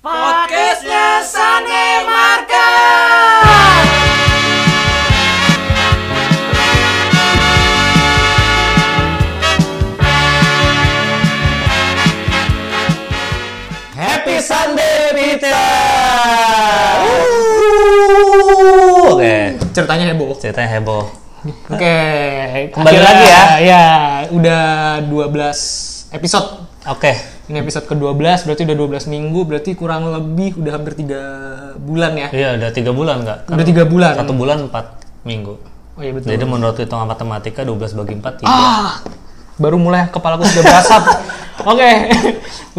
Podcastnya Sane Market. Happy Sunday Pizza. Oke, ceritanya heboh. ceritanya heboh. Oke, Kembali akhirnya, lagi ya. Ya, udah 12 episode. Oke, Ini episode ke-12, berarti udah 12 minggu, berarti kurang lebih udah hampir 3 bulan ya. iya udah tiga bulan nggak? Udah 3 bulan. Satu bulan empat minggu. Oh iya betul. Jadi menurut hitungan matematika 12 bagi 4 3. Ah, baru mulai kepalaku sudah berasap. Oke,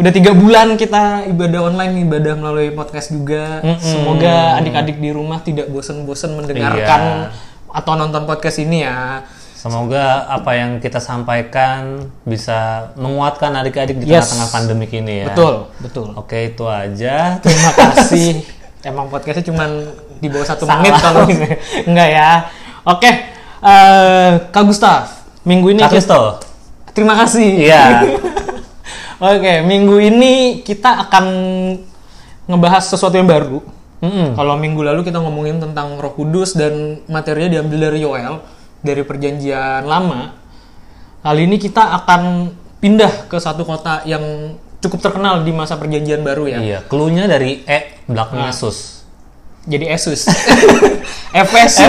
udah tiga bulan kita ibadah online, ibadah melalui podcast juga. Semoga adik-adik di rumah tidak bosen-bosen mendengarkan atau nonton podcast ini ya. Semoga apa yang kita sampaikan bisa menguatkan adik-adik di Yes. tengah-tengah pandemik ini ya. Betul, betul. Oke, itu aja. Terima kasih. Emang podcastnya cuma di bawah satu Salah. menit kalau ini. enggak ya. Oke, eh, Kak Gustaf, minggu ini Kak Kristo. terima kasih. Iya. Oke, minggu ini kita akan ngebahas sesuatu yang baru. Mm-mm. Kalau minggu lalu kita ngomongin tentang Roh Kudus dan materinya diambil dari Yoel dari Perjanjian Lama. Kali ini kita akan pindah ke satu kota yang cukup terkenal di masa Perjanjian Baru ya. Iya, clue-nya dari E belakangnya sus. Jadi Esus. Efesus.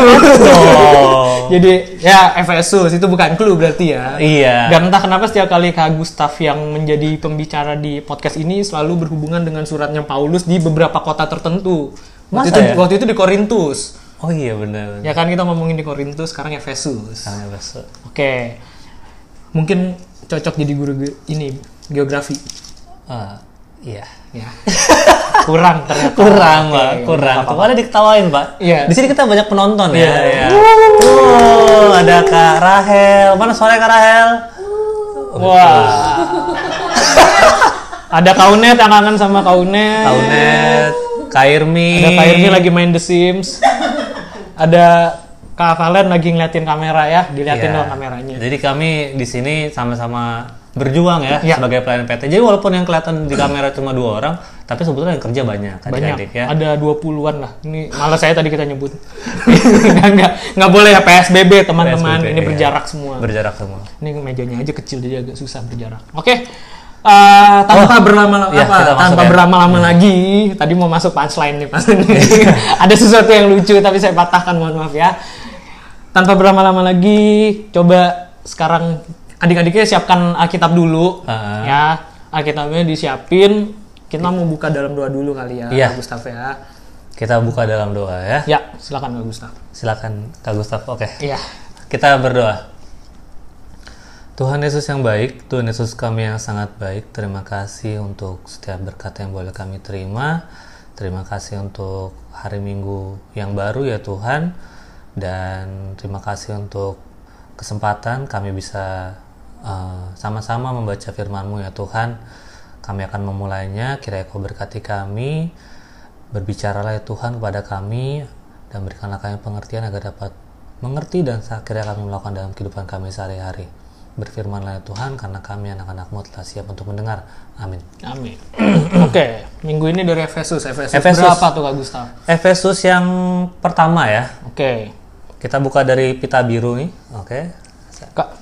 Oh. Jadi ya Efesus itu bukan clue berarti ya. Iya. Dan entah kenapa setiap kali Kak Gustaf yang menjadi pembicara di podcast ini selalu berhubungan dengan suratnya Paulus di beberapa kota tertentu. Waktu Masa itu, ya? waktu itu di Korintus. Oh iya benar. Ya kan kita ngomongin di Korintus, sekarang Efesus. Karena besok. Oke. Mungkin cocok jadi guru ge- ini geografi. Ah, iya. Ya. Kurang ternyata. Kurang, Pak. Kurang. apa-apa. Kemarin diketawain, Pak. Iya. Di sini kita banyak penonton ya. Iya. ya. Oh, ada Kak Rahel. Mana suara Kak Rahel? Wah. Ada Kaunet kangen sama Kaunet. Kaunet, Kak Irmi. Ada Kak Irmi lagi main The Sims. Ada Kak Valen lagi ngeliatin kamera ya, diliatin Iya. dong kameranya. Jadi kami di sini sama-sama berjuang ya Iya. sebagai pelayan PT. Jadi walaupun yang kelihatan di kamera cuma dua orang, tapi sebetulnya yang kerja banyak Banyak, adik-adik ya. ada 20-an lah. Ini malah saya tadi kita nyebut. nggak, nggak, nggak boleh ya PSBB teman-teman. PSBB, Ini iya. berjarak semua. Berjarak semua. Ini mejanya aja kecil jadi agak susah berjarak. Oke. Eh, tanpa berlama-lama iya, apa? kita masuk tanpa ya. berlama-lama lagi. Tadi mau masuk punchline nih pas ini. Ada sesuatu yang lucu tapi saya patahkan mohon maaf ya. Tanpa berlama-lama lagi, coba sekarang adik-adiknya siapkan Alkitab dulu. Heeh. Ya, Alkitabnya disiapin. Kita mau buka dalam doa dulu kali ya, Iya. Kak Gustaf ya. Kita buka dalam doa ya. Ya, silakan Kak Gustaf. Silakan Kak Gustaf. Oke. Iya. Kita berdoa. Tuhan Yesus yang baik, Tuhan Yesus kami yang sangat baik, terima kasih untuk setiap berkat yang boleh kami terima. Terima kasih untuk hari Minggu yang baru ya Tuhan. Dan terima kasih untuk kesempatan kami bisa uh, sama-sama membaca firman-Mu ya Tuhan. Kami akan memulainya, kiranya Kau berkati kami. Berbicaralah ya Tuhan kepada kami dan berikanlah kami pengertian agar dapat mengerti dan akhirnya kami melakukan dalam kehidupan kami sehari-hari. Berfirmanlah Tuhan karena kami anak-anakmu telah siap untuk mendengar. Amin. Amin. Oke, minggu ini dari Efesus. Efesus, Efesus. berapa tuh Kak Gustaf? Efesus yang pertama ya. Oke. Kita buka dari pita biru nih. Oke. Kak,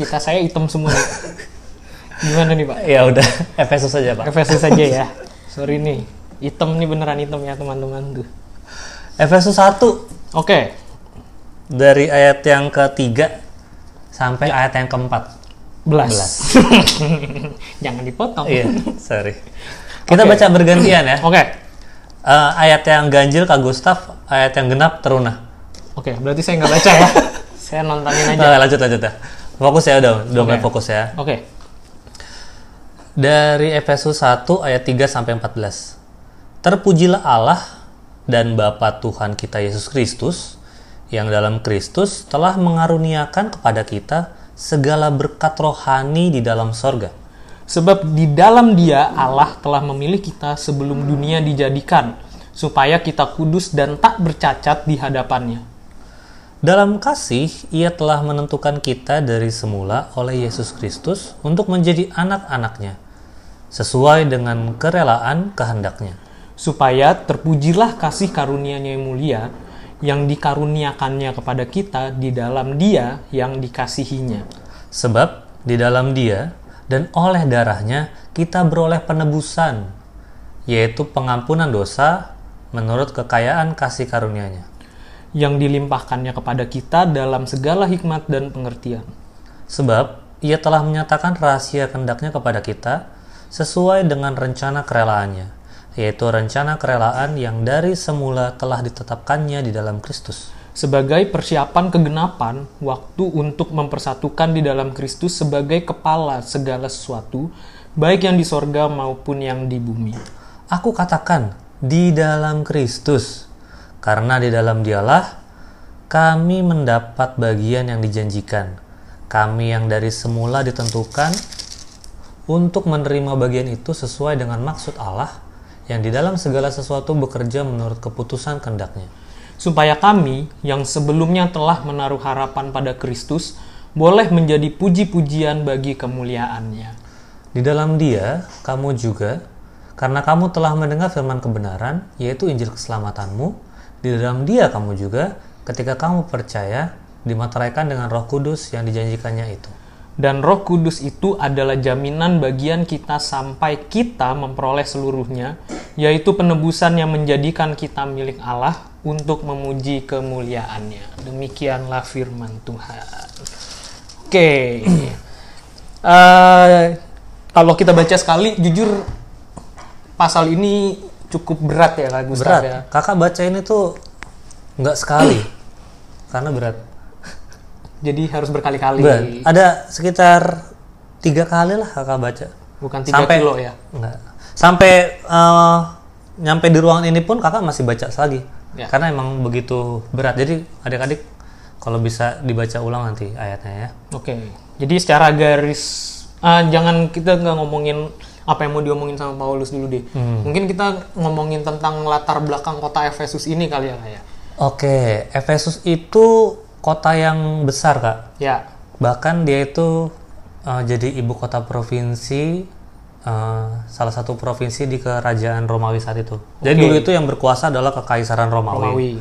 pita saya hitam semua nih. Gimana nih Pak? Ya udah, Efesus saja, Pak. Efesus saja ya. Sorry nih, hitam nih beneran hitam ya teman-teman tuh. Efesus 1 Oke, dari ayat yang ketiga sampai ayat yang keempat. belas. Belas. Jangan dipotong. Iya, sorry. Kita Oke. baca bergantian ya. Oke, Eh, ayat yang ganjil Kak Gustaf, ayat yang genap Teruna. oke. Berarti saya nggak baca ya. saya nontonin aja. Nah, lanjut lanjut ya. Fokus ya udah, udah Oke. fokus ya. Oke. Dari Efesus 1 ayat 3 sampai 14. Terpujilah Allah dan Bapa Tuhan kita Yesus Kristus yang dalam Kristus telah mengaruniakan kepada kita segala berkat rohani di dalam sorga. Sebab di dalam dia Allah telah memilih kita sebelum dunia dijadikan, supaya kita kudus dan tak bercacat di hadapannya. Dalam kasih, ia telah menentukan kita dari semula oleh Yesus Kristus untuk menjadi anak-anaknya, sesuai dengan kerelaan kehendaknya. supaya terpujilah kasih karunia-Nya yang mulia yang dikaruniakannya kepada kita di dalam Dia yang dikasihinya. Sebab di dalam dia dan oleh darahnya kita beroleh penebusan, yaitu pengampunan dosa menurut kekayaan kasih karunia-Nya. yang dilimpahkannya kepada kita dalam segala hikmat dan pengertian. Sebab ia telah menyatakan rahasia kehendaknya kepada kita sesuai dengan rencana kerelaannya, yaitu rencana kerelaan yang dari semula telah ditetapkannya di dalam Kristus. Sebagai persiapan kegenapan waktu untuk mempersatukan di dalam Kristus sebagai kepala segala sesuatu, baik yang di sorga maupun yang di bumi. Aku katakan di dalam Kristus, karena di dalam dialah kami mendapat bagian yang dijanjikan. Kami yang dari semula ditentukan untuk menerima bagian itu sesuai dengan maksud Allah yang di dalam segala sesuatu bekerja menurut keputusan kehendaknya. supaya kami yang sebelumnya telah menaruh harapan pada Kristus boleh menjadi puji-pujian bagi kemuliaannya. Di dalam dia, kamu juga, karena kamu telah mendengar firman kebenaran, yaitu Injil keselamatanmu, di dalam dia kamu juga, ketika kamu percaya, dimateraikan dengan roh kudus yang dijanjikannya itu. Dan Roh Kudus itu adalah jaminan bagian kita sampai kita memperoleh seluruhnya, yaitu penebusan yang menjadikan kita milik Allah untuk memuji kemuliaannya. Demikianlah firman Tuhan. Oke, Eh, kalau kita baca sekali, jujur pasal ini cukup berat ya, Kak Gustaf Berat. ya. Kakak baca ini tuh nggak sekali, karena berat. Jadi harus berkali-kali. Berat. Ada sekitar tiga kali lah kakak baca. Bukan 3 kilo ya. Enggak. Sampai eh, nyampe di ruangan ini pun kakak masih baca lagi. Ya. Karena emang begitu berat. Jadi adik-adik kalau bisa dibaca ulang nanti ayatnya ya. Oke, jadi secara garis, ah, jangan kita nggak ngomongin apa yang mau diomongin sama Paulus dulu deh. Mungkin kita ngomongin tentang latar belakang kota Efesus ini kali ya, Kak, ya. Oke, Efesus itu kota yang besar kak. Ya, Bahkan dia itu eh, jadi ibu kota provinsi, eh, salah satu provinsi di kerajaan Romawi saat itu. Jadi Oke. dulu itu yang berkuasa adalah kekaisaran Romawi. Romawi.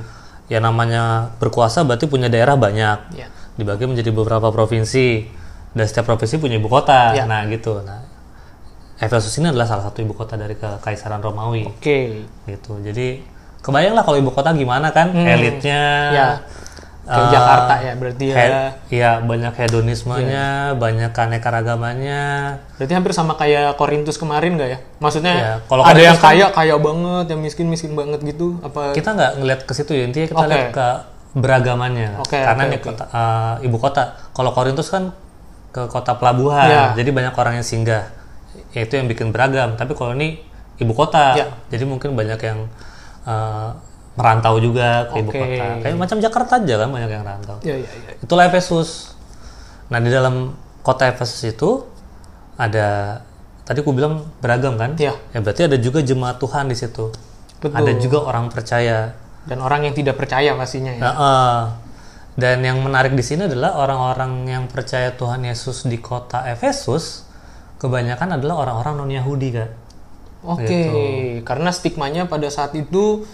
Ya namanya berkuasa berarti punya daerah banyak. Ya. Dibagi menjadi beberapa provinsi dan setiap provinsi punya ibu kota. Ya. Nah gitu. Nah Efesus ini adalah salah satu ibu kota dari kekaisaran Romawi. Oke. Gitu. Jadi kebayanglah kalau ibu kota gimana kan elitnya. Ya. Kayak eh, Jakarta ya, berarti ya. Iya banyak hedonismenya, banyak keanekaragamannya. Berarti hampir sama kayak Korintus kemarin nggak ya? Maksudnya Ya, kalau ada yang kan- kaya kaya banget, yang miskin miskin banget gitu? Apa? Kita nggak ngeliat ke situ ya intinya kita Oke. lihat ke beragamannya. Oke, Karena oke, ini oke. kota, eh, ibu kota. Kalau Korintus kan ke kota pelabuhan, Ya. jadi banyak orang yang singgah. Itu yang bikin beragam. Tapi kalau ini ibu kota, Ya. jadi mungkin banyak yang eh, merantau juga ke ibu Oke. kota. Kayak macam Jakarta aja kan banyak yang rantau. Ya, ya, ya. Itulah Efesus. Nah di dalam kota Efesus itu ada tadi aku bilang beragam kan? Iya. Ya berarti ada juga jemaat Tuhan di situ. Betul. Ada juga orang percaya. Dan orang yang tidak percaya pastinya ya. Nah, eh, dan yang menarik di sini adalah orang-orang yang percaya Tuhan Yesus di kota Efesus kebanyakan adalah orang-orang non Yahudi kak. Oke, Gitu. karena stigmanya pada saat itu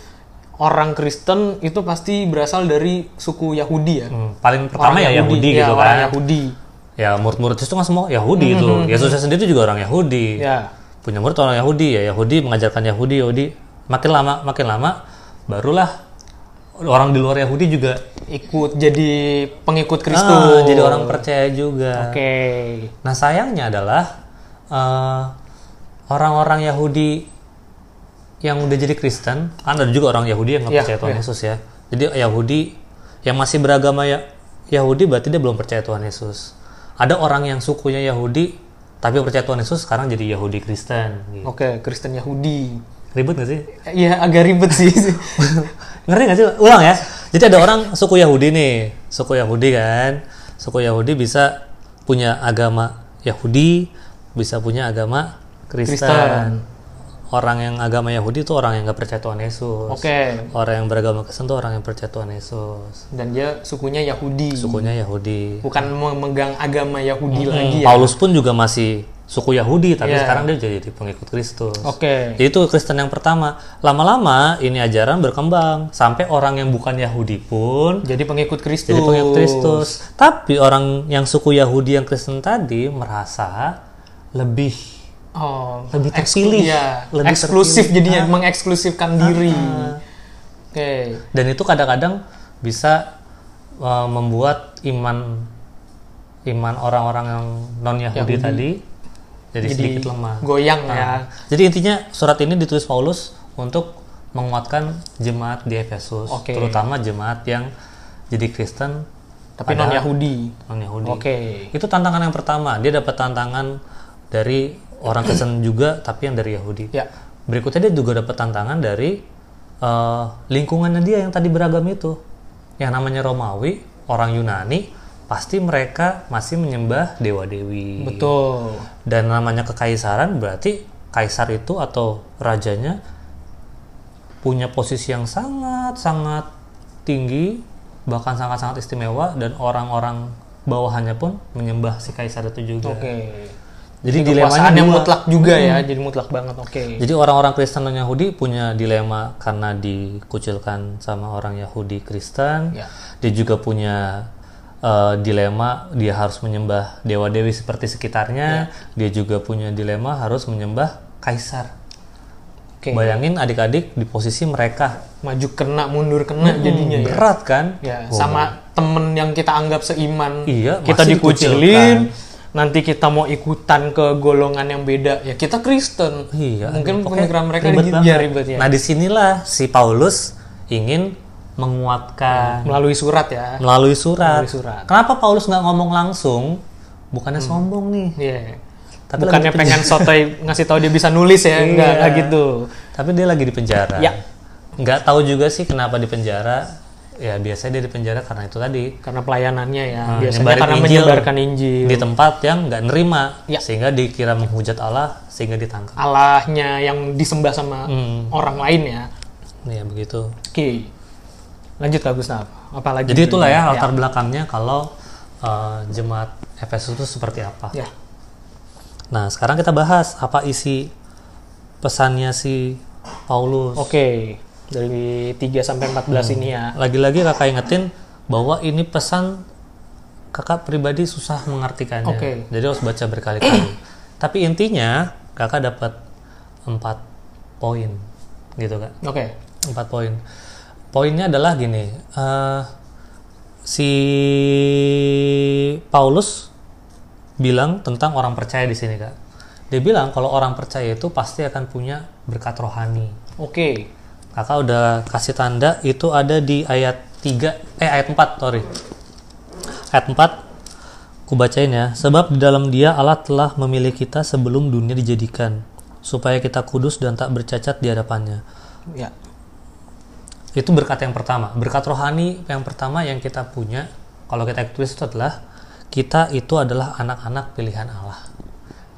orang Kristen itu pasti berasal dari suku Yahudi ya. Hmm, paling pertama ya Yahudi, ya, gitu orang kan. Yahudi. Ya murid-murid Yesus itu kan semua Yahudi itu. Yesusnya sendiri juga orang Yahudi. Ya, punya murid orang Yahudi ya Yahudi mengajarkan Yahudi Yahudi makin lama makin lama barulah orang di luar Yahudi juga ikut jadi pengikut ah, Kristus. jadi orang percaya juga Oke. nah sayangnya adalah eh, orang-orang Yahudi yang udah jadi Kristen kan ada juga orang Yahudi yang nggak Iya, percaya Tuhan iya. Yesus ya jadi Yahudi yang masih beragama ya Yahudi berarti dia belum percaya Tuhan Yesus ada orang yang sukunya Yahudi tapi percaya Tuhan Yesus sekarang jadi Yahudi Kristen gitu. Oke, Kristen Yahudi. ribet gak sih Iya, agak ribet sih. Ngerti gak sih? Ulang ya. Jadi ada orang suku Yahudi nih, suku Yahudi kan. Suku Yahudi bisa punya agama Yahudi, bisa punya agama Kristen. Kristen. Orang yang agama Yahudi itu orang yang nggak percaya Tuhan Yesus. Oke. Orang yang beragama Kristen itu orang yang percaya Tuhan Yesus. Dan dia sukunya Yahudi. Sukunya Yahudi. Bukan memegang agama Yahudi lagi ya. Hmm, Paulus pun juga masih suku Yahudi, tapi Iya. sekarang dia jadi pengikut Kristus. Oke. Jadi itu Kristen yang pertama. Lama-lama ini ajaran berkembang sampai orang yang bukan Yahudi pun Jadi pengikut Kristus. jadi pengikut Kristus. Tapi orang yang suku Yahudi yang Kristen tadi merasa lebih Oh, Lebih terpilih. ya, Lebih eksklusif terpilih. jadinya Ah. mengeksklusifkan diri. Oke. dan itu kadang-kadang bisa uh, membuat iman iman orang-orang yang non Yahudi Yahudi. tadi jadi, Jadi sedikit lemah. goyang Nah, ya. Jadi intinya surat ini ditulis Paulus untuk menguatkan jemaat di Efesus, Oke. terutama jemaat yang jadi Kristen Tapi non Yahudi. non Yahudi. Oke. Itu tantangan yang pertama. Dia dapat tantangan dari orang Kristen juga, tapi yang dari Yahudi. Ya. Berikutnya dia juga dapat tantangan dari eh, lingkungannya dia yang tadi beragam itu. Yang namanya Romawi, orang Yunani, pasti mereka masih menyembah dewa-dewi. Betul. Dan namanya kekaisaran berarti kaisar itu atau rajanya punya posisi yang sangat-sangat tinggi, bahkan sangat-sangat istimewa dan orang-orang bawahannya pun menyembah si kaisar itu juga. Oke. Jadi Jadi dilemanya kekuasaan yang mutlak juga ya, jadi mutlak banget. Oke. Jadi orang-orang Kristen dan Yahudi punya dilema karena dikucilkan sama orang Yahudi Kristen. Ya. Dia juga punya eh, dilema dia harus menyembah dewa-dewi seperti sekitarnya. Dia juga punya dilema harus menyembah kaisar. Oke. Bayangin adik-adik di posisi mereka. Maju kena, mundur kena jadinya ya. Berat kan? Ya, Oh. sama temen yang kita anggap seiman. Iya, kita dikucilin. dikucilkan. Nanti kita mau ikutan ke golongan yang beda, ya kita Kristen. Iya. Mungkin pemikiran mereka ribet gitu, ya ribet ya. Nah di sinilah si Paulus ingin menguatkan Melalui surat ya. melalui surat. Melalui surat. Kenapa Paulus nggak ngomong langsung? Bukannya sombong nih. Iya. Tapi Bukannya pengen sotoy ngasih tahu dia bisa nulis ya, enggak, enggak gitu. Tapi dia lagi di penjara. Ya. Nggak tahu juga sih kenapa di penjara. Ya biasanya dia di penjara karena itu tadi. Karena pelayanannya ya, Nah, biasanya karena Injil menyebarkan Injil. Di tempat yang nggak nerima. Ya. Sehingga dikira menghujat Allah. Sehingga ditangkap. Allahnya yang disembah sama Hmm. orang lain ya. Ya begitu. Oke. Lanjut Kak Gustaf. Apalagi Jadi itulah ya latar belakangnya kalau uh, jemaat Efesus itu seperti apa. Ya. Nah, sekarang kita bahas apa isi pesannya si Paulus. Oke. Dari 3 sampai 14 Hmm. ini ya. Lagi-lagi kakak ingetin bahwa ini pesan kakak pribadi susah mengartikannya. Oke. Jadi harus baca berkali-kali. Tapi intinya kakak dapat empat poin, gitu kak. Oke. Empat poin. Poinnya adalah gini. eh, si Paulus bilang tentang orang percaya di sini kak. Dia bilang kalau orang percaya itu pasti akan punya berkat rohani. Oke. Kakak udah kasih tanda itu ada di ayat 3 eh ayat 4 sorry. Ayat 4 ku bacain ya. Sebab di dalam dia Allah telah memilih kita sebelum dunia dijadikan supaya kita kudus dan tak bercacat di hadapannya. Ya. Itu berkat yang pertama. Berkat rohani yang pertama yang kita punya kalau kita ikut Kristus adalah kita itu adalah anak-anak pilihan Allah.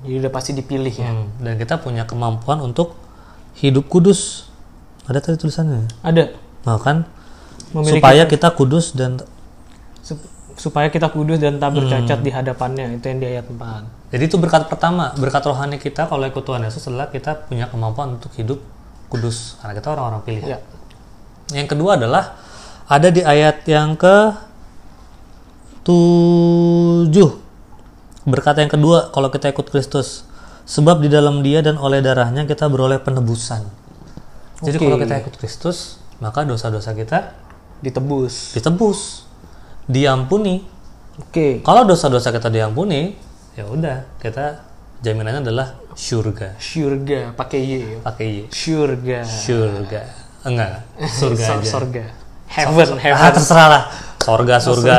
Jadi udah pasti dipilih ya. Hmm, Dan kita punya kemampuan untuk hidup kudus. Ada tadi tulisannya. Ada. Nah kan Memiliki supaya kita kudus dan sup- supaya kita kudus dan tak Hmm. bercacat di hadapannya. Itu yang di ayat 4. jadi itu berkat pertama berkat rohani kita kalau ikut Tuhan Yesus adalah kita punya kemampuan untuk hidup kudus karena kita orang-orang pilih Ya. yang kedua adalah ada di ayat yang ke 7 berkata yang kedua kalau kita ikut Kristus sebab di dalam dia dan oleh darahnya kita beroleh penebusan jadi kalau kita ikut Kristus maka dosa-dosa kita Ditebus. ditebus diampuni Oke. Kalau dosa-dosa kita diampuni, ya udah kita jaminannya adalah surga. Surga pakai Y. Pakai Y. Surga. Surga. Enggak, surga aja. Surga. Heaven, Ah, heaven. terserah lah. Surga, surga.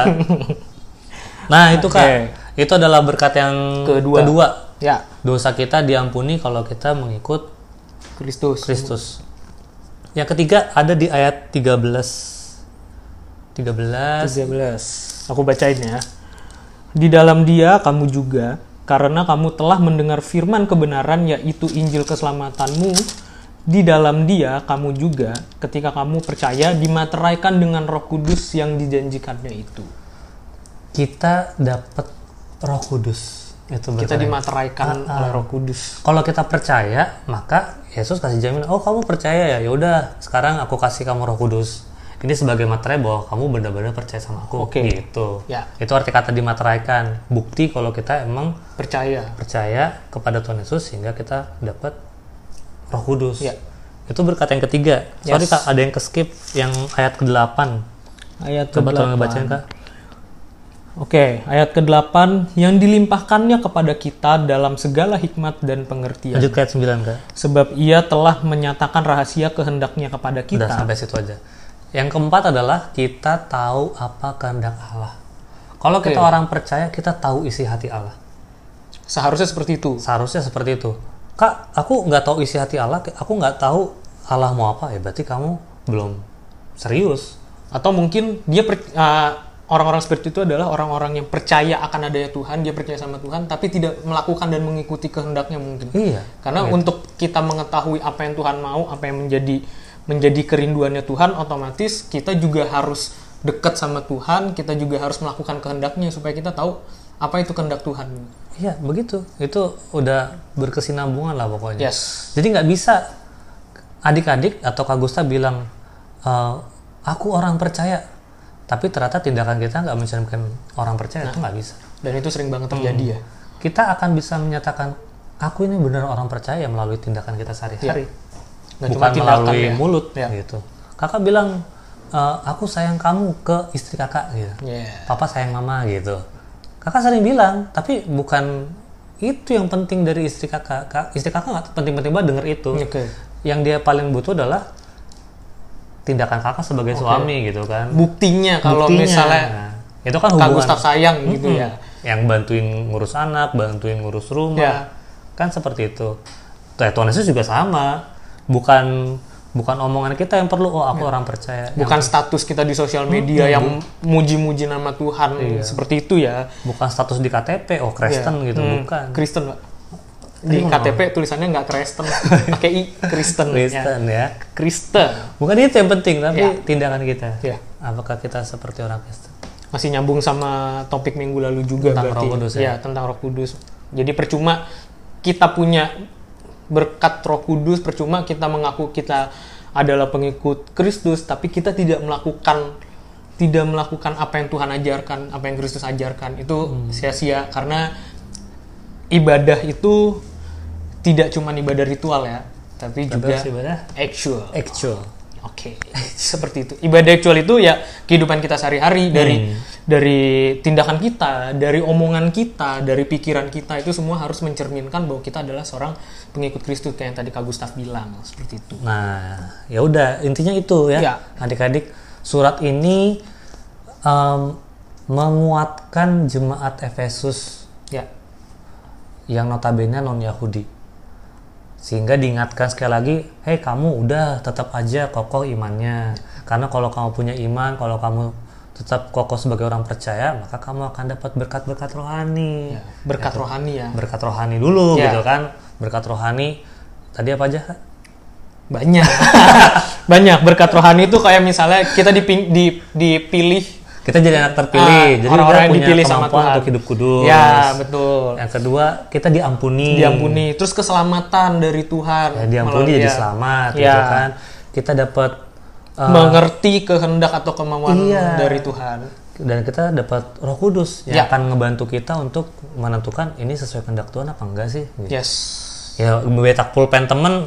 nah, itu Kak. Oke. Itu adalah berkat yang Kedua. Ya. Dosa kita diampuni kalau kita mengikut Kristus. Kristus. Yang ketiga ada di ayat 13. 13. 13. Aku bacain ya. Di dalam dia kamu juga karena kamu telah mendengar firman kebenaran yaitu Injil keselamatanmu di dalam dia kamu juga ketika kamu percaya dimateraikan dengan Roh Kudus yang dijanjikannya itu. Kita dapat Roh Kudus. Itu Kita dimateraikan Ah, ah. oleh Roh Kudus. Kalau kita percaya, maka Yesus kasih jaminan, "Oh, kamu percaya ya? Ya udah, sekarang aku kasih kamu Roh Kudus." Ini sebagai materai bahwa kamu benar-benar percaya sama aku. Oke. Gitu. Ya. Itu arti kata dimateraikan. Bukti kalau kita emang Percaya. percaya kepada Tuhan Yesus sehingga kita dapat Roh Kudus. Ya. Itu berkat yang ketiga. Sorry Yes. Kak, ada yang ke-skip yang ayat ke-8. Ayat Coba tolong ke-8. ngebacain Kak. Oke, ayat ke-8 yang dilimpahkannya kepada kita dalam segala hikmat dan pengertian. Lanjut ke ayat 9 Kak. Sebab ia telah menyatakan rahasia kehendaknya kepada kita. Udah sampai situ aja. Yang keempat adalah kita tahu apa kehendak Allah. Kalau kita Oke. orang percaya, kita tahu isi hati Allah. Seharusnya seperti itu. Seharusnya seperti itu. Kak, aku nggak tahu isi hati Allah, aku nggak tahu Allah mau apa, ya berarti kamu belum serius. Atau mungkin dia per- uh, orang-orang seperti itu adalah orang-orang yang percaya akan adanya Tuhan, dia percaya sama Tuhan, tapi tidak melakukan dan mengikuti kehendaknya mungkin. Iya. Karena untuk kita mengetahui apa yang Tuhan mau, apa yang menjadi menjadi kerinduannya Tuhan, otomatis kita juga harus dekat sama Tuhan, kita juga harus melakukan kehendaknya supaya kita tahu apa itu kehendak Tuhan. Iya, begitu. Itu udah berkesinambungan lah pokoknya. Yes. Jadi nggak bisa adik-adik atau Kak Gusta bilang, "Eh, aku orang percaya, tapi ternyata tindakan kita nggak mencerminkan orang percaya, itu nggak bisa. Dan itu sering banget terjadi ya. Kita akan bisa menyatakan, aku ini benar orang percaya melalui tindakan kita sehari-hari. Nggak Bukan melalui ya. mulut Ya. gitu. Kakak bilang, "Eh, aku sayang kamu ke istri kakak gitu. Yeah. Papa sayang mama gitu. Kakak sering bilang, tapi bukan itu yang penting dari istri kakak. Kak- istri kakak nggak penting-penting banget denger itu. Oke. Yang dia paling butuh adalah tindakan kakak sebagai suami gitu kan. Buktinya kalau Buktinya. misalnya itu kan Kak hubungan Gustaf sayang gitu Mm-mm. ya. yang bantuin ngurus anak, bantuin ngurus rumah, Ya. kan seperti itu. Tuh, Tuhan Yesus juga sama, bukan bukan omongan kita yang perlu. Oh, aku orang percaya. Yang- Bukan status kita di sosial media yang muji-muji nama Tuhan seperti itu ya. bukan status di KTP. Oh, Kristen Iya. gitu, Hmm, bukan. Kristen, Pak. Di KTP tulisannya nggak Kristen, pakai i Kristen. Kristen Ya. ya. Kristen. Bukan itu yang penting, tapi Ya. tindakan kita. Ya. Apakah kita seperti orang Kristen? Masih nyambung sama topik minggu lalu juga Tentang berarti. Roh Kudus ya? ya, tentang Roh Kudus. Jadi percuma kita punya berkat Roh Kudus, percuma kita mengaku kita adalah pengikut Kristus, tapi kita tidak melakukan tidak melakukan apa yang Tuhan ajarkan, apa yang Kristus ajarkan. Itu Hmm. sia-sia karena ibadah itu tidak cuma ibadah ritual ya, tapi juga harus ibadah actual. Actual. Oke, seperti itu. Ibadah actual itu ya kehidupan kita sehari-hari dari Hmm. dari tindakan kita, dari omongan kita, dari pikiran kita itu semua harus mencerminkan bahwa kita adalah seorang pengikut Kristus kayak yang tadi Kak Gustaf bilang seperti itu. Nah, ya udah intinya itu ya, Ya. adik-adik. Surat ini em, menguatkan jemaat Efesus Ya, yang notabene non Yahudi, sehingga diingatkan sekali lagi, hei kamu udah tetap aja kokoh imannya, karena kalau kamu punya iman, kalau kamu tetap kokoh sebagai orang percaya, maka kamu akan dapat berkat-berkat rohani. ya. berkat rohani ya. Berkat rohani dulu Ya. gitu kan, berkat rohani. Tadi apa aja? Kak? Banyak. Banyak berkat rohani itu kayak misalnya kita diping- dipilih Kita jadi anak terpilih, ah, jadi orang-orang kita yang punya dipilih sama Tuhan. untuk hidup kudus. Ya, betul. Yang kedua, kita diampuni. Diampuni, terus keselamatan dari Tuhan. Ya, diampuni Melalui- jadi ya. selamat Ya. gitu kan. Kita dapat uh, mengerti kehendak atau kemauan Iya. dari Tuhan. dan kita dapat Roh Kudus yang Ya. akan ngebantu kita untuk menentukan ini sesuai kehendak Tuhan apa enggak sih. Gitu. Yes. Ya betak pulpen temen,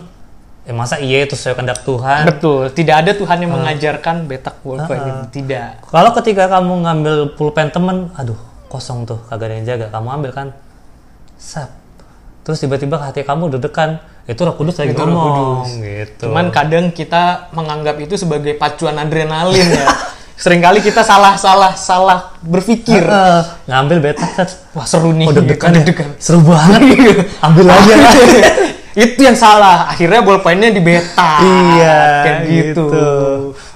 ya masa iya itu sesuai kehendak Tuhan. Betul, tidak ada Tuhan yang mengajarkan betak pulpen Ah. gitu. Tidak. Kalau ketika kamu ngambil pulpen temen, aduh kosong tuh, kagak ada yang jaga. Kamu ambil kan, sap. Terus tiba-tiba hati kamu deg-degan, itu Roh Kudus lagi Itu ngomong, Kudus. gitu. Cuman kadang kita menganggap itu sebagai pacuan adrenalin ya. Seringkali kita salah-salah salah berpikir. Eh, ngambil betak. Wah seru nih. oh deg-degan ya, deg-degan. seru banget. ambil aja. itu yang salah. Akhirnya bolpennya di beta. iya, Kayak gitu.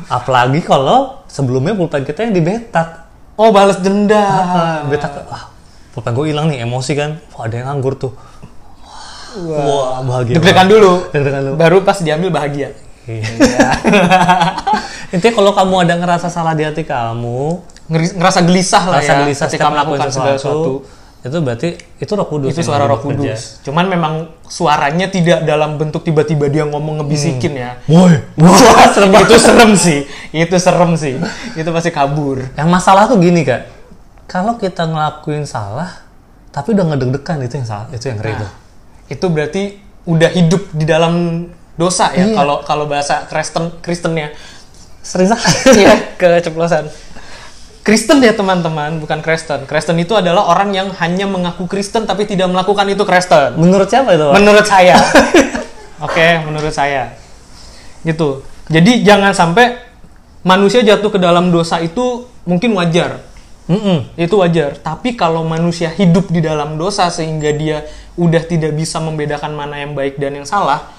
Apalagi kalau sebelumnya pulpen kita yang dibetak. Oh balas dendam. Ah, betak, wah pulpen gue hilang nih emosi kan wah ada yang nganggur tuh wah, bahagia Deg-degan banget. dulu. deg-degan dulu Baru pas diambil bahagia. Iya. intinya kalau kamu ada ngerasa salah di hati kamu ngerasa gelisah lah rasa ya gelisah ketika melakukan segala sesuatu, sesuatu. Itu berarti itu roh kudus Itu suara roh kudus. Cuman memang suaranya tidak dalam bentuk tiba-tiba dia ngomong ngebisikin ya. woi Wah, serem itu serem sih. Itu serem sih. Itu pasti kabur. yang masalah tuh gini kak kalau kita ngelakuin salah tapi udah ngedeg-degan itu yang salah itu yang ngeri tuh Itu berarti udah hidup di dalam dosa ya Iya. kalau kalau bahasa Kristen Kristennya. sering salah Iya, keceplosan. Kristen ya teman-teman, bukan Kristen. Kristen itu adalah orang yang hanya mengaku Kristen tapi tidak melakukan itu Kristen. menurut siapa itu Pak? Menurut saya. Oke, menurut saya. Gitu. Jadi jangan sampai manusia jatuh ke dalam dosa itu mungkin wajar. Mm-mm. Itu wajar. Tapi kalau manusia hidup di dalam dosa sehingga dia udah tidak bisa membedakan mana yang baik dan yang salah,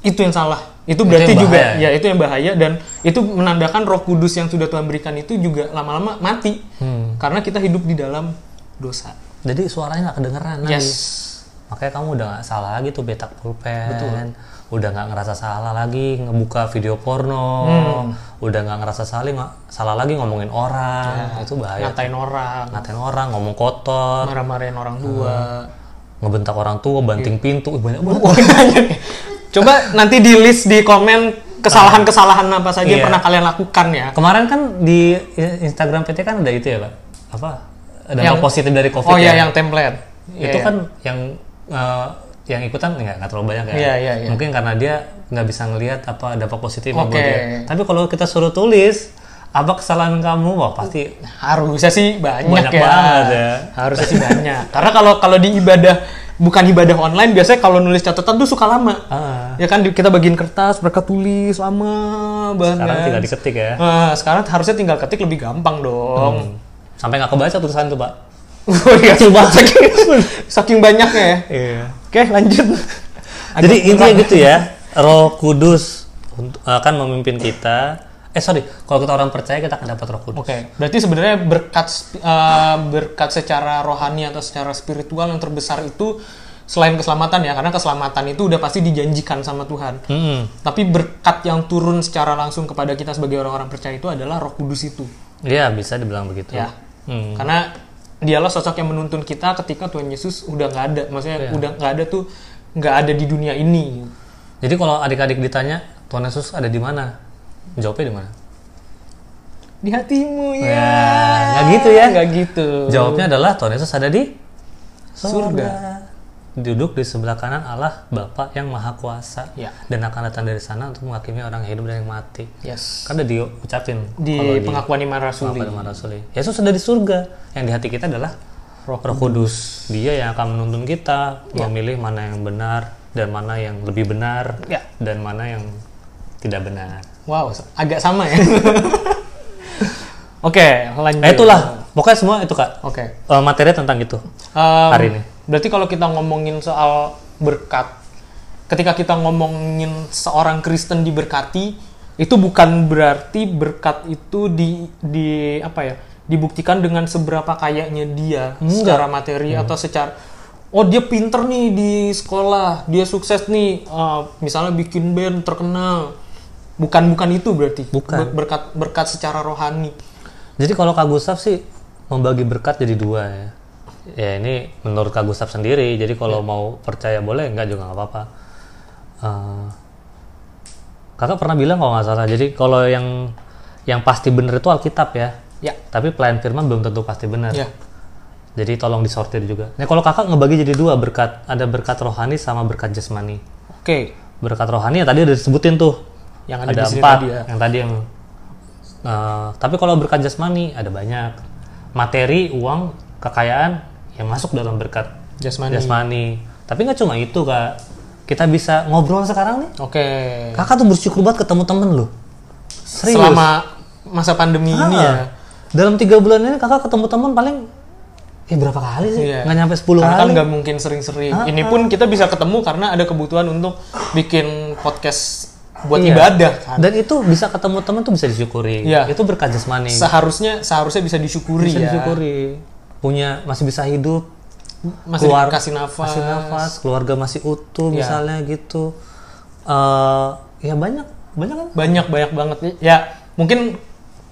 itu yang salah. Itu berarti yang juga ya itu yang bahaya dan itu menandakan Roh Kudus yang sudah Tuhan berikan itu juga lama-lama mati. Hmm. Karena kita hidup di dalam dosa. jadi suaranya nggak kedengeran lagi. Yes. makanya kamu udah nggak salah lagi tuh betak pulpen udah nggak ngerasa salah lagi ngebuka video porno udah nggak ngerasa salah salah lagi ngomongin orang itu bahaya Ngatain orang, ngatain orang ngomong kotor marah-marahin orang tua. ngebentak orang tua banting pintu Ih, banyak banget ya. Coba nanti di list di komen kesalahan-kesalahan apa saja yang Iya. pernah kalian lakukan ya. kemarin kan di Instagram PT kan ada itu ya pak apa ada Yang- positif dari covid Oh ya iya yang template. itu Iya, kan yang eh, yang ikutan nggak nggak terlalu banyak ya Iya, iya, iya. mungkin karena dia nggak bisa ngelihat apa dampak positif Oke. dia tapi kalau kita suruh tulis apa kesalahan kamu wah pasti harusnya sih banyak, Banyak ya. banget ya. Harusnya sih banyak. Karena kalau kalau di ibadah bukan ibadah online biasanya kalau nulis catatan tuh suka lama. ah, Ya kan kita bagiin kertas, mereka tulis lama banget. sekarang tinggal diketik ya Nah, sekarang harusnya tinggal ketik lebih gampang dong. Hmm. sampai nggak kebaca tulisan tuh pak Oh iya, saking, saking banyaknya ya. iya Oke, lanjut. jadi Agak intinya berat. gitu ya roh kudus akan memimpin kita eh sorry kalau kita orang percaya kita akan dapat roh kudus Oke, berarti sebenarnya berkat eh, berkat secara rohani atau secara spiritual yang terbesar itu selain keselamatan ya, karena keselamatan itu udah pasti dijanjikan sama Tuhan. Mm-mm. Tapi berkat yang turun secara langsung kepada kita sebagai orang-orang percaya itu adalah Roh Kudus itu, Iya bisa dibilang begitu ya. Hmm. Karena dialah sosok yang menuntun kita ketika Tuhan Yesus udah nggak ada, maksudnya Iya. udah nggak ada tuh nggak ada di dunia ini. Jadi kalau adik-adik ditanya Tuhan Yesus ada di mana? Jawabnya di mana? Di hatimu ya. Ya, nggak gitu ya. Nggak gitu. Jawabnya adalah Tuhan Yesus ada di Surga. Duduk di sebelah kanan Allah Bapa yang Maha Kuasa Ya. dan akan datang dari sana untuk menghakimi orang yang hidup dan yang mati. Yes. Kan udah diucapin Di kalau pengakuan iman rasuli. pengakuan iman rasuli. Yesus ada di surga. Yang di hati kita adalah Roh Roh Kudus. Dia yang akan menuntun kita memilih mana yang benar dan mana yang lebih benar Ya. dan mana yang tidak benar. Wow, agak sama ya. Oke, lanjut. Eh, itulah pokoknya semua itu kak Oke. Eh, materi tentang itu Em, hari ini. Berarti kalau kita ngomongin soal berkat, ketika kita ngomongin seorang Kristen diberkati, itu bukan berarti berkat itu di di apa ya? dibuktikan dengan seberapa kayanya dia secara materi atau secara oh dia pinter nih di sekolah, dia sukses nih eh, misalnya bikin band terkenal. Bukan bukan itu berarti. Bukan. Ber- berkat berkat secara rohani. Jadi kalau Kak Gustaf sih membagi berkat jadi dua ya. Ya ini menurut Kak Gustaf sendiri. Jadi kalau mau percaya boleh, enggak juga nggak apa-apa. Eh, kakak pernah bilang kalau nggak salah. Jadi kalau yang yang pasti benar itu Alkitab ya. Ya. Tapi pelayan firman belum tentu pasti benar. Ya. Jadi tolong disortir juga. Nah kalau kakak ngebagi jadi dua berkat, ada berkat rohani sama berkat jasmani. Oke. Berkat rohani ya tadi udah disebutin tuh. Yang ada ada di empat tadi ya. yang tadi yang eh, tapi kalau berkat jasmani ada banyak materi uang kekayaan yang masuk dalam berkat Jasmani. jasmani tapi nggak cuma itu kak kita bisa ngobrol sekarang nih Oke. kakak tuh bersyukur banget ketemu temen loh serius Selama masa pandemi ini Ah, ya. dalam tiga bulan ini kakak ketemu temen paling eh berapa kali sih Iya. nggak nyampe 10 Karena kan kali nggak mungkin sering-sering. Ah, Ini pun kita bisa ketemu karena ada kebutuhan untuk bikin podcast buat Iya. ibadah kan. dan itu bisa ketemu temen tuh bisa disyukuri Iya. itu berkat jasmani Seharusnya seharusnya bisa disyukuri bisa ya. disyukuri punya masih bisa hidup Masih Keluar- kasih nafas. kasih nafas keluarga masih utuh Ya. misalnya gitu Eh ya banyak banyak kan Banyak banyak banget ya. Mungkin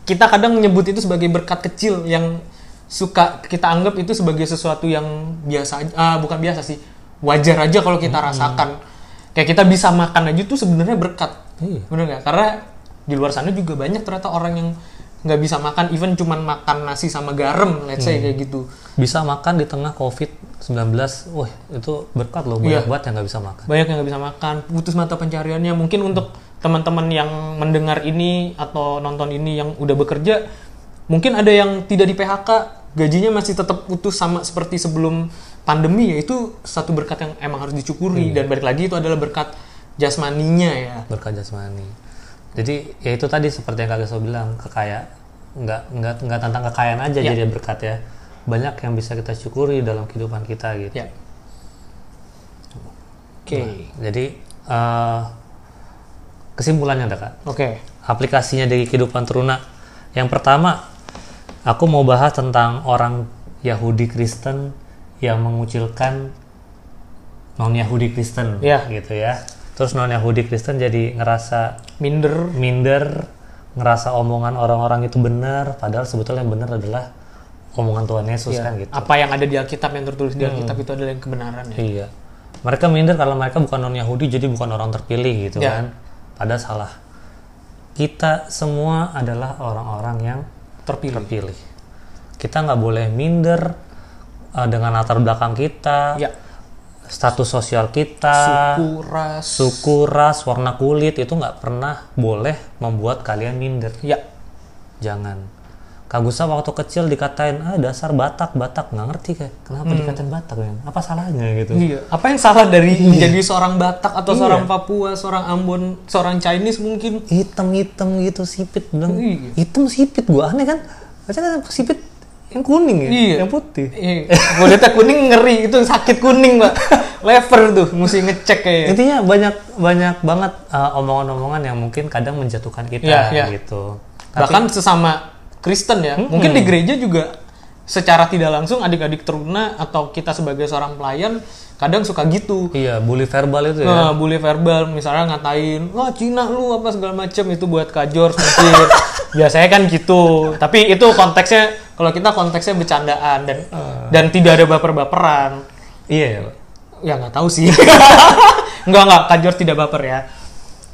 kita kadang menyebut itu sebagai berkat kecil yang suka kita anggap itu sebagai sesuatu yang biasa. Ah, bukan biasa sih. Wajar aja kalau kita rasakan. Kayak kita bisa makan aja tuh sebenarnya berkat. Iya. Bener nggak? Karena di luar sana juga banyak ternyata orang yang nggak bisa makan even cuman makan nasi sama garam let's say kayak gitu bisa makan di tengah covid 19 wah itu berkat loh Iya. banyak banget yang nggak bisa makan banyak yang nggak bisa makan putus mata pencariannya mungkin untuk teman-teman yang mendengar ini atau nonton ini yang udah bekerja mungkin ada yang tidak di PHK gajinya masih tetap utuh sama seperti sebelum pandemi ya itu satu berkat yang emang harus disyukuri. Dan balik lagi itu adalah berkat jasmaninya ya. Berkat jasmani. Jadi ya itu tadi seperti yang kak Geso bilang kekaya nggak nggak nggak tentang kekayaan aja Ya. jadi berkat ya. Banyak yang bisa kita syukuri dalam kehidupan kita gitu. Ya oke. Jadi eh, kesimpulannya ada kak. Oke. Aplikasinya dari kehidupan teruna. Yang pertama aku mau bahas tentang orang Yahudi Kristen yang mengucilkan non Yahudi Kristen Ya. gitu ya. Terus non Yahudi Kristen jadi ngerasa minder. minder ngerasa omongan orang-orang itu benar padahal sebetulnya yang benar adalah omongan Tuhan Yesus ya, kan gitu. Apa yang ada di Alkitab yang tertulis di Alkitab itu adalah yang kebenaran ya. Iya. Mereka minder karena mereka bukan non Yahudi jadi bukan orang terpilih gitu Ya. kan. Padahal salah. Kita semua adalah orang-orang yang terpilih. terpilih. Kita nggak boleh minder uh, dengan latar belakang kita ya. status sosial kita suku ras. suku ras warna kulit itu nggak pernah boleh membuat kalian minder. Ya. Jangan. Kak Gustav waktu kecil dikatain ah dasar Batak Batak. Nggak ngerti kayak kenapa dikatain Batak ya apa salahnya gitu? Iya. Apa yang salah dari menjadi seorang Batak atau Iya. seorang Papua, seorang Ambon, seorang Chinese mungkin? hitam-hitam gitu sipit bilang Iya. hitam sipit. Gua aneh kan? Baca kan sipit yang kuning ya Iya. yang putih Iya. Kulitnya kuning ngeri, itu sakit kuning, Pak. Lever tuh, mesti ngecek kayaknya. intinya banyak banyak banget uh, omongan-omongan yang mungkin kadang menjatuhkan kita Iya, iya. gitu tapi Bahkan sesama Kristen ya, mungkin di gereja juga secara tidak langsung adik-adik teruna atau kita sebagai seorang pelayan kadang suka gitu. iya bully verbal itu ya Nah, bully verbal misalnya ngatain, wah Cina lu apa segala macem itu buat kajor mungkin. Biasanya kan gitu. Tapi itu konteksnya kalau kita konteksnya bercandaan dan dan tidak ada baper-baperan. iya ya Pak. Ya nggak tahu sih. nggak nggak kajor tidak baper ya.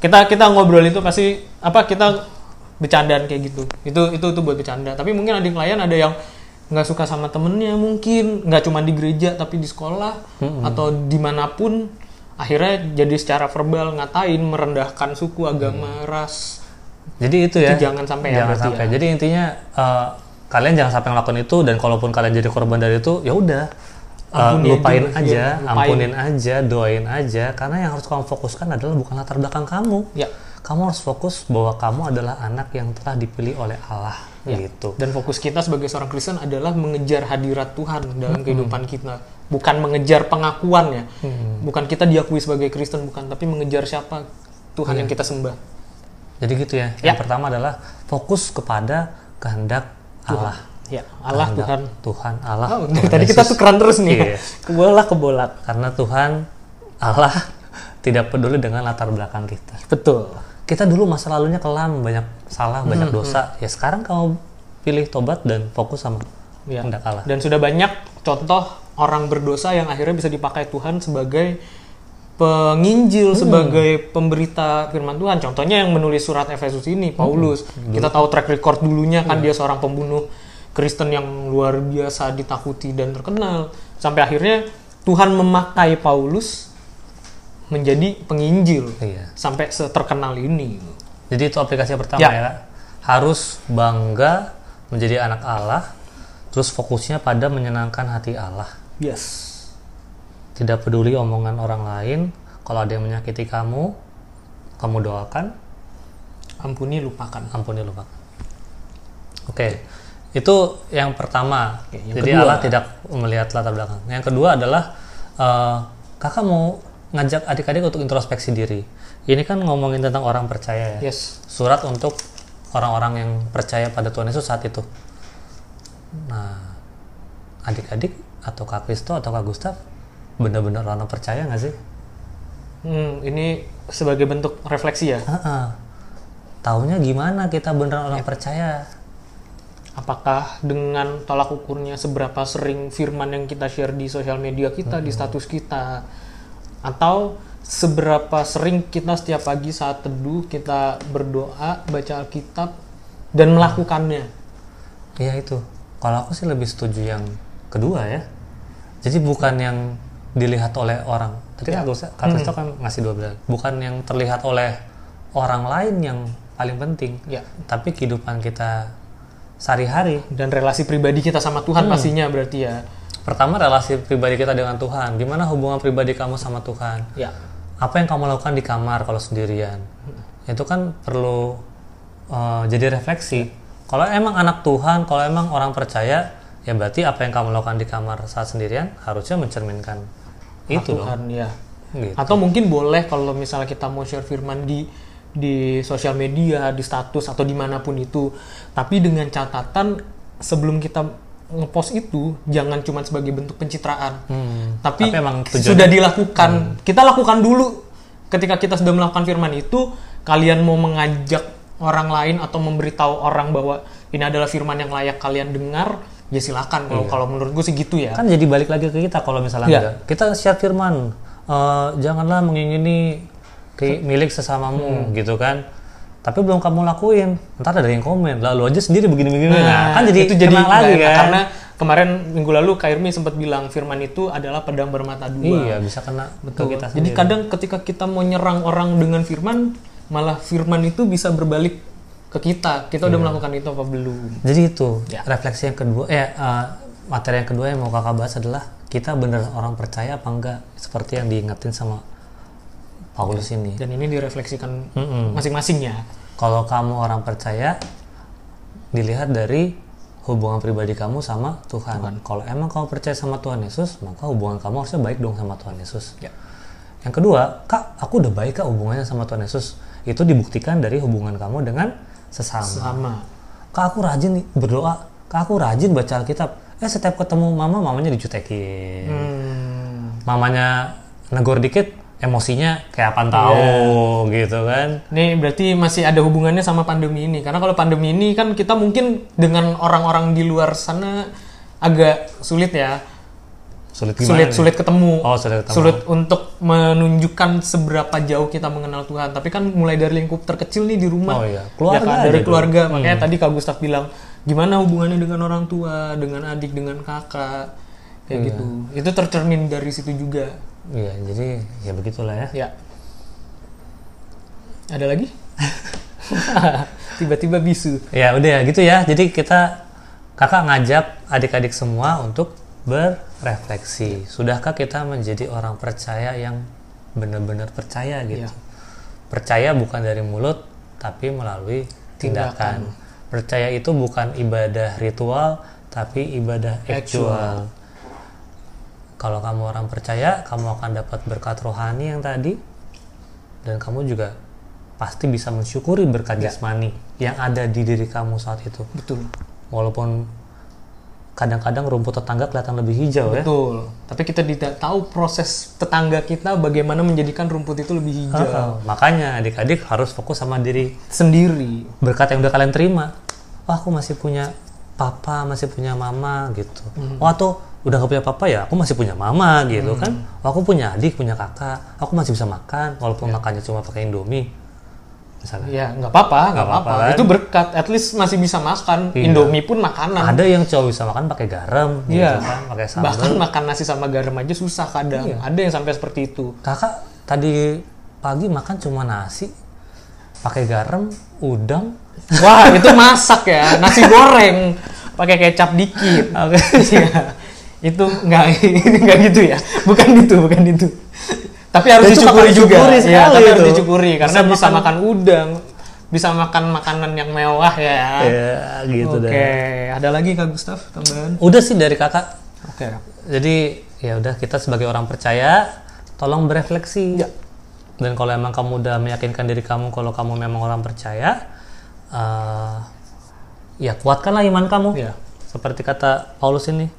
Kita kita ngobrol itu pasti apa kita bercandaan kayak gitu. Itu itu itu buat bercanda. Tapi mungkin adik klien ada yang nggak suka sama temennya mungkin nggak cuma di gereja tapi di sekolah atau di mana pun akhirnya jadi secara verbal ngatain merendahkan suku agama ras jadi itu ya Itu jangan sampai ya jangan berarti sampai ya. jadi intinya uh, kalian jangan sampai ngelakuin itu dan kalaupun kalian jadi korban dari itu ya udah uh, lupain aja, aja, iya, lupain. ampunin aja doain aja karena yang harus kamu fokuskan adalah bukan latar belakang kamu ya kamu harus fokus bahwa kamu adalah anak yang telah dipilih oleh Allah Ya. gitu Dan fokus kita sebagai seorang Kristen adalah mengejar hadirat Tuhan dalam kehidupan kita, bukan mengejar pengakuan ya. Bukan kita diakui sebagai Kristen bukan, tapi mengejar siapa Tuhan yang kita sembah. jadi gitu ya Ya. yang pertama adalah fokus kepada kehendak Allah Ya, Allah Kehendak Tuhan. Tuhan Allah Oh, Tuhan tadi kita Yesus. tukeran terus nih. Iya. Kebolak kebolak. karena Tuhan Allah tidak peduli dengan latar belakang kita Betul. kita dulu masa lalunya kelam banyak salah Hmm, banyak dosa ya sekarang kamu pilih tobat dan fokus sama Ya. kehendak Allah Dan sudah banyak contoh orang berdosa yang akhirnya bisa dipakai Tuhan sebagai penginjil, sebagai pemberita firman Tuhan. Contohnya yang menulis surat Efesus ini, Paulus. Kita tahu track record dulunya kan dia seorang pembunuh Kristen yang luar biasa ditakuti dan terkenal. Sampai akhirnya Tuhan memakai Paulus menjadi penginjil iya sampai seterkenal ini. jadi itu aplikasi pertama Ya. ya, harus bangga menjadi anak Allah terus fokusnya pada menyenangkan hati Allah Yes. Tidak peduli omongan orang lain kalau ada yang menyakiti kamu kamu doakan. Ampuni lupakan. ampuni lupakan. Oke itu yang pertama. Yang jadi kedua. Allah tidak melihat latar belakang. Yang kedua adalah eh, kakak mau ngajak adik-adik untuk introspeksi diri. Ini kan ngomongin tentang orang percaya ya? Yes. surat untuk orang-orang yang percaya pada Tuhan Yesus saat itu. Nah adik-adik atau Kak Kristo atau Kak Gustaf benar-benar orang percaya nggak sih? Hmm, ini sebagai bentuk refleksi ya. Heeh. Taunya gimana kita beneran orang percaya? Apakah dengan tolak ukurnya seberapa sering firman yang kita share di sosial media kita, di status kita, atau seberapa sering kita setiap pagi saat teduh kita berdoa, baca Alkitab, dan melakukannya? Iya itu. Kalau aku sih lebih setuju yang kedua ya. Jadi bukan yang dilihat oleh orang. Tadi kan Agus- Kak Kristo kan ngasih dua belas. Bukan yang terlihat oleh orang lain yang paling penting. Ya. Tapi kehidupan kita sehari-hari. Dan relasi pribadi kita sama Tuhan pastinya berarti ya. Pertama relasi pribadi kita dengan Tuhan. Gimana hubungan pribadi kamu sama Tuhan? Ya. Apa yang kamu lakukan di kamar kalau sendirian? Itu kan perlu uh, jadi refleksi. Kalau emang anak Tuhan, kalau emang orang percaya, ya berarti apa yang kamu lakukan di kamar saat sendirian harusnya mencerminkan itu dong. Tuhan ya. Gitu. Atau mungkin boleh kalau misalnya kita mau share firman di di sosial media, di status atau di mana pun itu, tapi dengan catatan sebelum kita ngepost itu jangan cuma sebagai bentuk pencitraan, Hmm. tapi, Tapi emang sudah dilakukan. Kita lakukan dulu ketika kita sudah melakukan firman itu, kalian mau mengajak orang lain atau memberitahu orang bahwa ini adalah firman yang layak kalian dengar, ya silakan. Kalau kalau menurut gue sih gitu ya. Kan jadi balik lagi ke kita kalau misalnya Iya. enggak. Kita share firman, eh, janganlah mengingini ke milik sesamamu gitu kan. Tapi belum kamu lakuin, ntar ada yang komen, lalu aja sendiri begini-begini. Nah, kan jadi itu jadi kena lagi kan. karena kemarin minggu lalu Kak Irmi sempat bilang firman itu adalah pedang bermata dua. Iya, bisa kena Betul. kita Jadi sendiri. kadang ketika kita mau nyerang orang dengan firman, malah firman itu bisa berbalik ke kita. Kita Iya. udah melakukan itu apa belum? Jadi itu Ya. refleksi yang kedua, eh eh, materi yang kedua yang mau kakak bahas adalah kita bener orang percaya apa enggak seperti yang diingetin sama Paulus ini. Dan ini direfleksikan Mm-mm. masing-masing ya. Kalau kamu orang percaya, dilihat dari hubungan pribadi kamu sama Tuhan. Kalau emang kamu percaya sama Tuhan Yesus, maka hubungan kamu harusnya baik dong sama Tuhan Yesus. Ya. Yang kedua, kak, aku udah baik kak hubungannya sama Tuhan Yesus. Itu dibuktikan dari hubungan kamu dengan sesama. Sama. Kak, aku rajin nih berdoa. Kak, aku rajin baca Alkitab. Eh, setiap ketemu mama, mamanya dicutekin. Hmm. Mamanya negor dikit, emosinya kayak apaan tahu gitu kan. Ini berarti masih ada hubungannya sama pandemi ini. Karena kalau pandemi ini kan kita mungkin dengan orang-orang di luar sana agak sulit ya. Sulit gimana? sulit nih? sulit ketemu. Oh, sulit ketemu. Sulit untuk menunjukkan seberapa jauh kita mengenal Tuhan. Tapi kan mulai dari lingkup terkecil nih di rumah. Oh iya, keluarga keluarga kan, aja dari tuh. keluarga. Makanya tadi Kak Gustaf bilang, gimana hubungannya dengan orang tua, dengan adik, dengan kakak, kayak Iya. gitu. Itu tercermin dari situ juga. Iya, jadi ya begitulah ya. Ya. Ada lagi? Tiba-tiba bisu. Ya udah ya gitu ya. Jadi kita kakak ngajak adik-adik semua untuk berefleksi. Sudahkah kita menjadi orang percaya yang benar-benar percaya gitu? Iya. Percaya bukan dari mulut, tapi melalui tindakan. Percaya itu bukan ibadah ritual, tapi ibadah Actual. actual. Kalau kamu orang percaya, kamu akan dapat berkat rohani yang tadi, dan kamu juga pasti bisa mensyukuri berkat jasmani yang ada di diri kamu saat itu. Betul. Walaupun kadang-kadang rumput tetangga kelihatan lebih hijau ya. Betul. Tapi kita tidak tahu proses tetangga kita bagaimana menjadikan rumput itu lebih hijau. Heeh. Makanya adik-adik harus fokus sama diri Sendiri. berkat yang udah kalian terima. Wah, aku masih punya papa, masih punya mama gitu. Hmm. Oh, atau udah gak punya papa ya, aku masih punya mama gitu Hmm. kan. Oh, aku punya adik, punya kakak, aku masih bisa makan walaupun Ya. makannya cuma pakai Indomie. Misalnya. Ya nggak apa-apa, nggak apa-apa. kan? Itu berkat. At least masih bisa makan. Iya. Indomie pun makanan. Ada yang cowok bisa makan pakai garam Iya. gitu kan, pakai sambal. Bahkan makan nasi sama garam aja susah kadang. Iya. Ada yang sampai seperti itu. Kakak tadi pagi makan cuma nasi pakai garam, udang. Wah itu masak ya, nasi goreng pakai kecap dikit. Oke. Iya. itu nggak nggak gitu ya, bukan itu, bukan itu. Tapi harus bakal juga. sekali tapi harus itu. dicukuri karena Bisa bisa, makan- makan udang, bisa makan makanan yang mewah ya. Ya gitu Oke, deh. ada lagi Kak Gustaf tambahan? Udah sih dari kakak. Oke. Jadi ya udah kita sebagai orang percaya, tolong berefleksi. Ya. Dan kalau emang kamu udah meyakinkan diri kamu kalau kamu memang orang percaya, eh, ya kuatkanlah iman kamu. Ya. Seperti kata Paulus ini,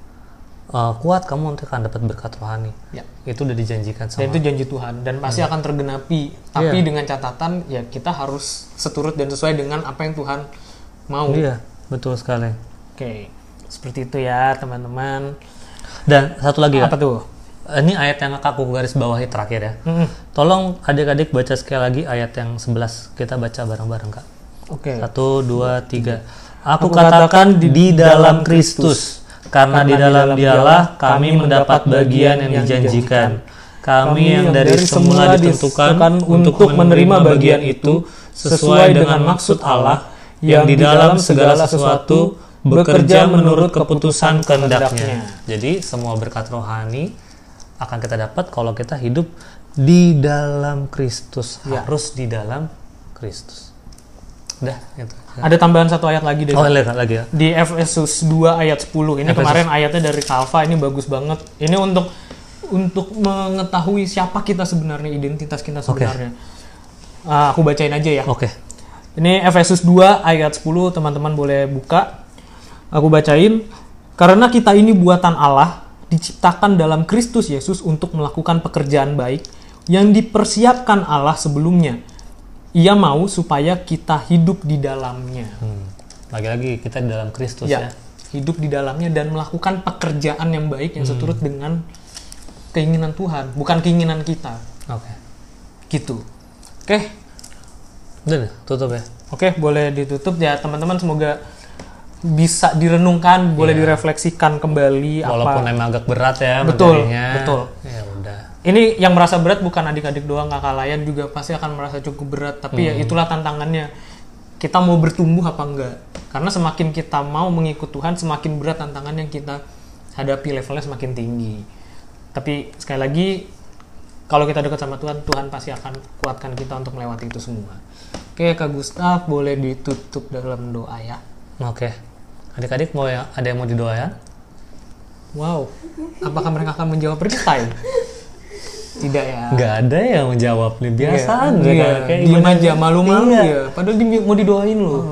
eh, kuat kamu nanti akan dapat berkat rohani Ya. itu udah dijanjikan Dan sama itu janji Tuhan dan pasti akan tergenapi. Tapi Iya. dengan catatan ya kita harus seturut dan sesuai dengan apa yang Tuhan mau. iya betul sekali Oke. Seperti itu ya, teman-teman. dan satu lagi Kak. Apa tuh? ini ayat yang aku garis bawahi terakhir ya Mm-mm. tolong adik-adik baca sekali lagi ayat yang 11 kita baca bareng-bareng kak Oke. Satu, dua, tiga. Aku, Aku katakan di, dalam Kristus, karena di dalam dialah kami mendapat bagian yang dijanjikan. Kami yang dari semula ditentukan untuk menerima bagian itu sesuai dengan maksud Allah yang di dalam segala sesuatu bekerja menurut keputusan kehendaknya. Jadi semua berkat rohani akan kita dapat kalau kita hidup di dalam Kristus. Harus di dalam Kristus. Udah, gitu. Ada tambahan satu ayat lagi deh. Oh, lihat lagi ya. Di Efesus 2 ayat 10. Ini Efesus. kemarin ayatnya dari Kalva ini bagus banget. Ini untuk untuk mengetahui siapa kita sebenarnya, identitas kita sebenarnya. Ah, aku bacain aja ya. Oke. Ini Efesus 2 ayat 10, teman-teman boleh buka. Aku bacain. Karena kita ini buatan Allah, diciptakan dalam Kristus Yesus untuk melakukan pekerjaan baik yang dipersiapkan Allah sebelumnya. Ia mau supaya kita hidup di dalamnya. Hmm. Lagi-lagi kita di dalam Kristus Ya, ya. hidup di dalamnya dan melakukan pekerjaan yang baik yang seturut dengan keinginan Tuhan, bukan keinginan kita. Oke. Gitu. Oke, Udah deh, tutup ya. Oke, boleh ditutup ya teman-teman. Semoga bisa direnungkan, boleh direfleksikan kembali Walaupun apa. emang agak berat ya Betul, materinya. betul. Ya udah. Ini yang merasa berat bukan adik-adik doang, kakak layan juga pasti akan merasa cukup berat. Tapi ya itulah tantangannya. Kita mau bertumbuh apa enggak? Karena semakin kita mau mengikut Tuhan, semakin berat tantangan yang kita hadapi levelnya semakin tinggi. Tapi sekali lagi, kalau kita dekat sama Tuhan, Tuhan pasti akan kuatkan kita untuk melewati itu semua. Oke, Kak Gustaf, boleh ditutup dalam doa ya. Oke. Adik-adik mau ya ada yang mau didoain? Wow, apakah mereka akan menjawab real Tidak ya. Nggak ada yang menjawab nih. Biasa Iya, iya. kayak diem aja malu-malu Iya. ya. Padahal di- mau didoain loh.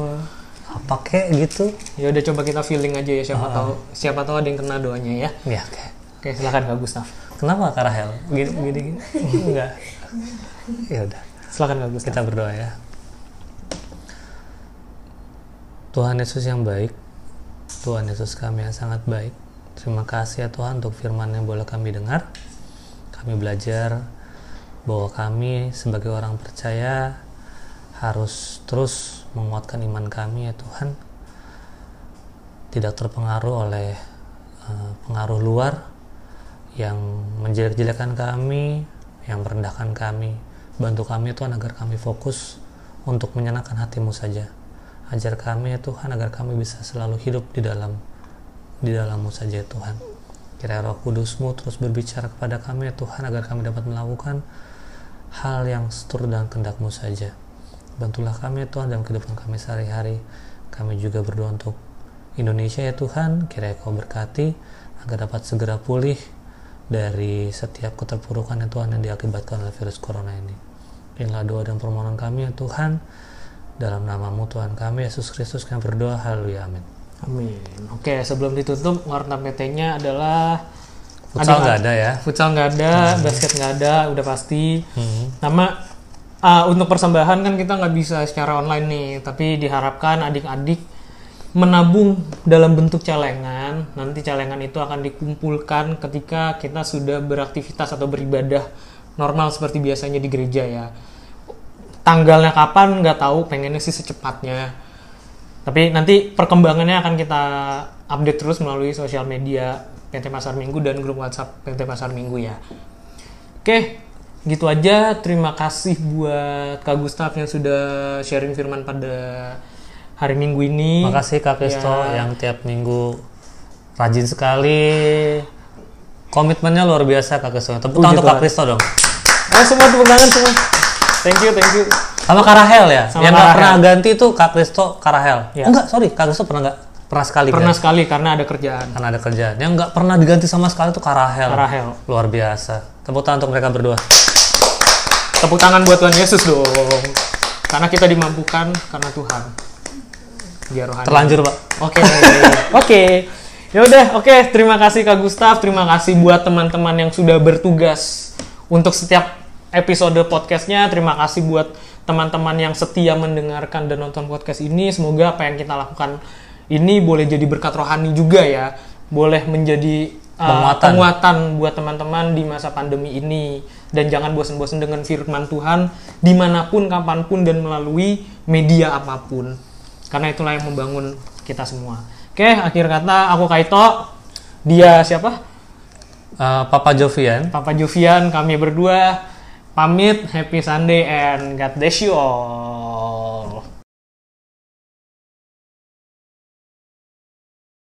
Apa kek gitu? Ya udah coba kita feeling aja ya siapa tahu siapa tahu ada yang kena doanya ya. Ya, oke. Oke, silakan Kak Gustaf. Kenapa Kak Rahel? Gini, gini, gini. Enggak. Ya udah. Silakan Kak Gustaf. Kita berdoa ya. Tuhan Yesus yang baik, Tuhan Yesus kami yang sangat baik. Terima kasih ya Tuhan untuk firman yang boleh kami dengar. Kami belajar bahwa kami sebagai orang percaya harus terus menguatkan iman kami ya Tuhan. Tidak terpengaruh oleh eh, pengaruh luar yang menjelek-jelekan kami, yang merendahkan kami. Bantu kami Tuhan agar kami fokus untuk menyenangkan hatimu saja. Ajar kami ya Tuhan agar kami bisa selalu hidup di dalam di dalammu saja ya Tuhan. Kiranya roh kudusmu terus berbicara kepada kami ya Tuhan agar kami dapat melakukan hal yang seturut dengan kehendakmu saja. Bantulah kami ya Tuhan dalam kehidupan kami sehari-hari. Kami juga berdoa untuk Indonesia ya Tuhan, kiranya kau berkati agar dapat segera pulih dari setiap keterpurukan ya Tuhan yang diakibatkan oleh virus corona ini. Inilah doa dan permohonan kami ya Tuhan. Dalam namamu Tuhan kami, Yesus Kristus kami berdoa. Haleluya. Amin. Amin. Oke, sebelum ditutup warna PT-nya adalah Futsal nggak ada ya? Futsal nggak ada, basket nggak ada, udah pasti. Hmm. Nama ah, untuk persembahan kan kita nggak bisa secara online nih, tapi diharapkan adik-adik menabung dalam bentuk celengan. Nanti celengan itu akan dikumpulkan ketika kita sudah beraktivitas atau beribadah normal seperti biasanya di gereja ya. Tanggalnya kapan nggak tahu, pengennya sih secepatnya. Tapi nanti perkembangannya akan kita update terus melalui sosial media PT Pasar Minggu dan grup WhatsApp PT Pasar Minggu ya. Oke, gitu aja. Terima kasih buat Kak Gustaf yang sudah sharing firman pada hari Minggu ini. Makasih Kak Kristo Ya. yang tiap minggu rajin sekali. Komitmennya luar biasa Kak Kristo. Tepuk tangan untuk Kak. Kristo dong. Ayo semua tepuk tangan semua. Thank you, thank you. Sama Kak Rahel ya. Sama yang nggak pernah ganti itu Kak Kristo, Kak Rahel. Ya. Enggak, sorry. Kak Kristo pernah nggak? Pernah sekali Pernah ganti. sekali karena ada kerjaan. Karena ada kerjaan. Yang nggak pernah diganti sama sekali itu Kak Rahel. Kak Rahel. Luar biasa. Tepuk tangan untuk mereka berdua. Tepuk tangan buat Tuhan Yesus dong. Karena kita dimampukan karena Tuhan. Biar rohani. Terlanjur Pak. Oke, oke. Ya udah, oke. Terima kasih Kak Gustaf. Terima kasih buat teman-teman yang sudah bertugas untuk setiap episode podcastnya. Terima kasih buat teman-teman yang setia mendengarkan dan nonton podcast ini. Semoga apa yang kita lakukan ini boleh jadi berkat rohani juga ya. Boleh menjadi uh, Penguatan. penguatan buat teman-teman di masa pandemi ini. Dan jangan bosan-bosan dengan firman Tuhan di mana pun, kapan pun, dan melalui media apa pun. Karena itulah yang membangun kita semua. Oke, akhir kata aku Kaito. Dia siapa? Eh, Papa Jovian. Papa Jovian, kami berdua pamit happy Sunday and God bless you all.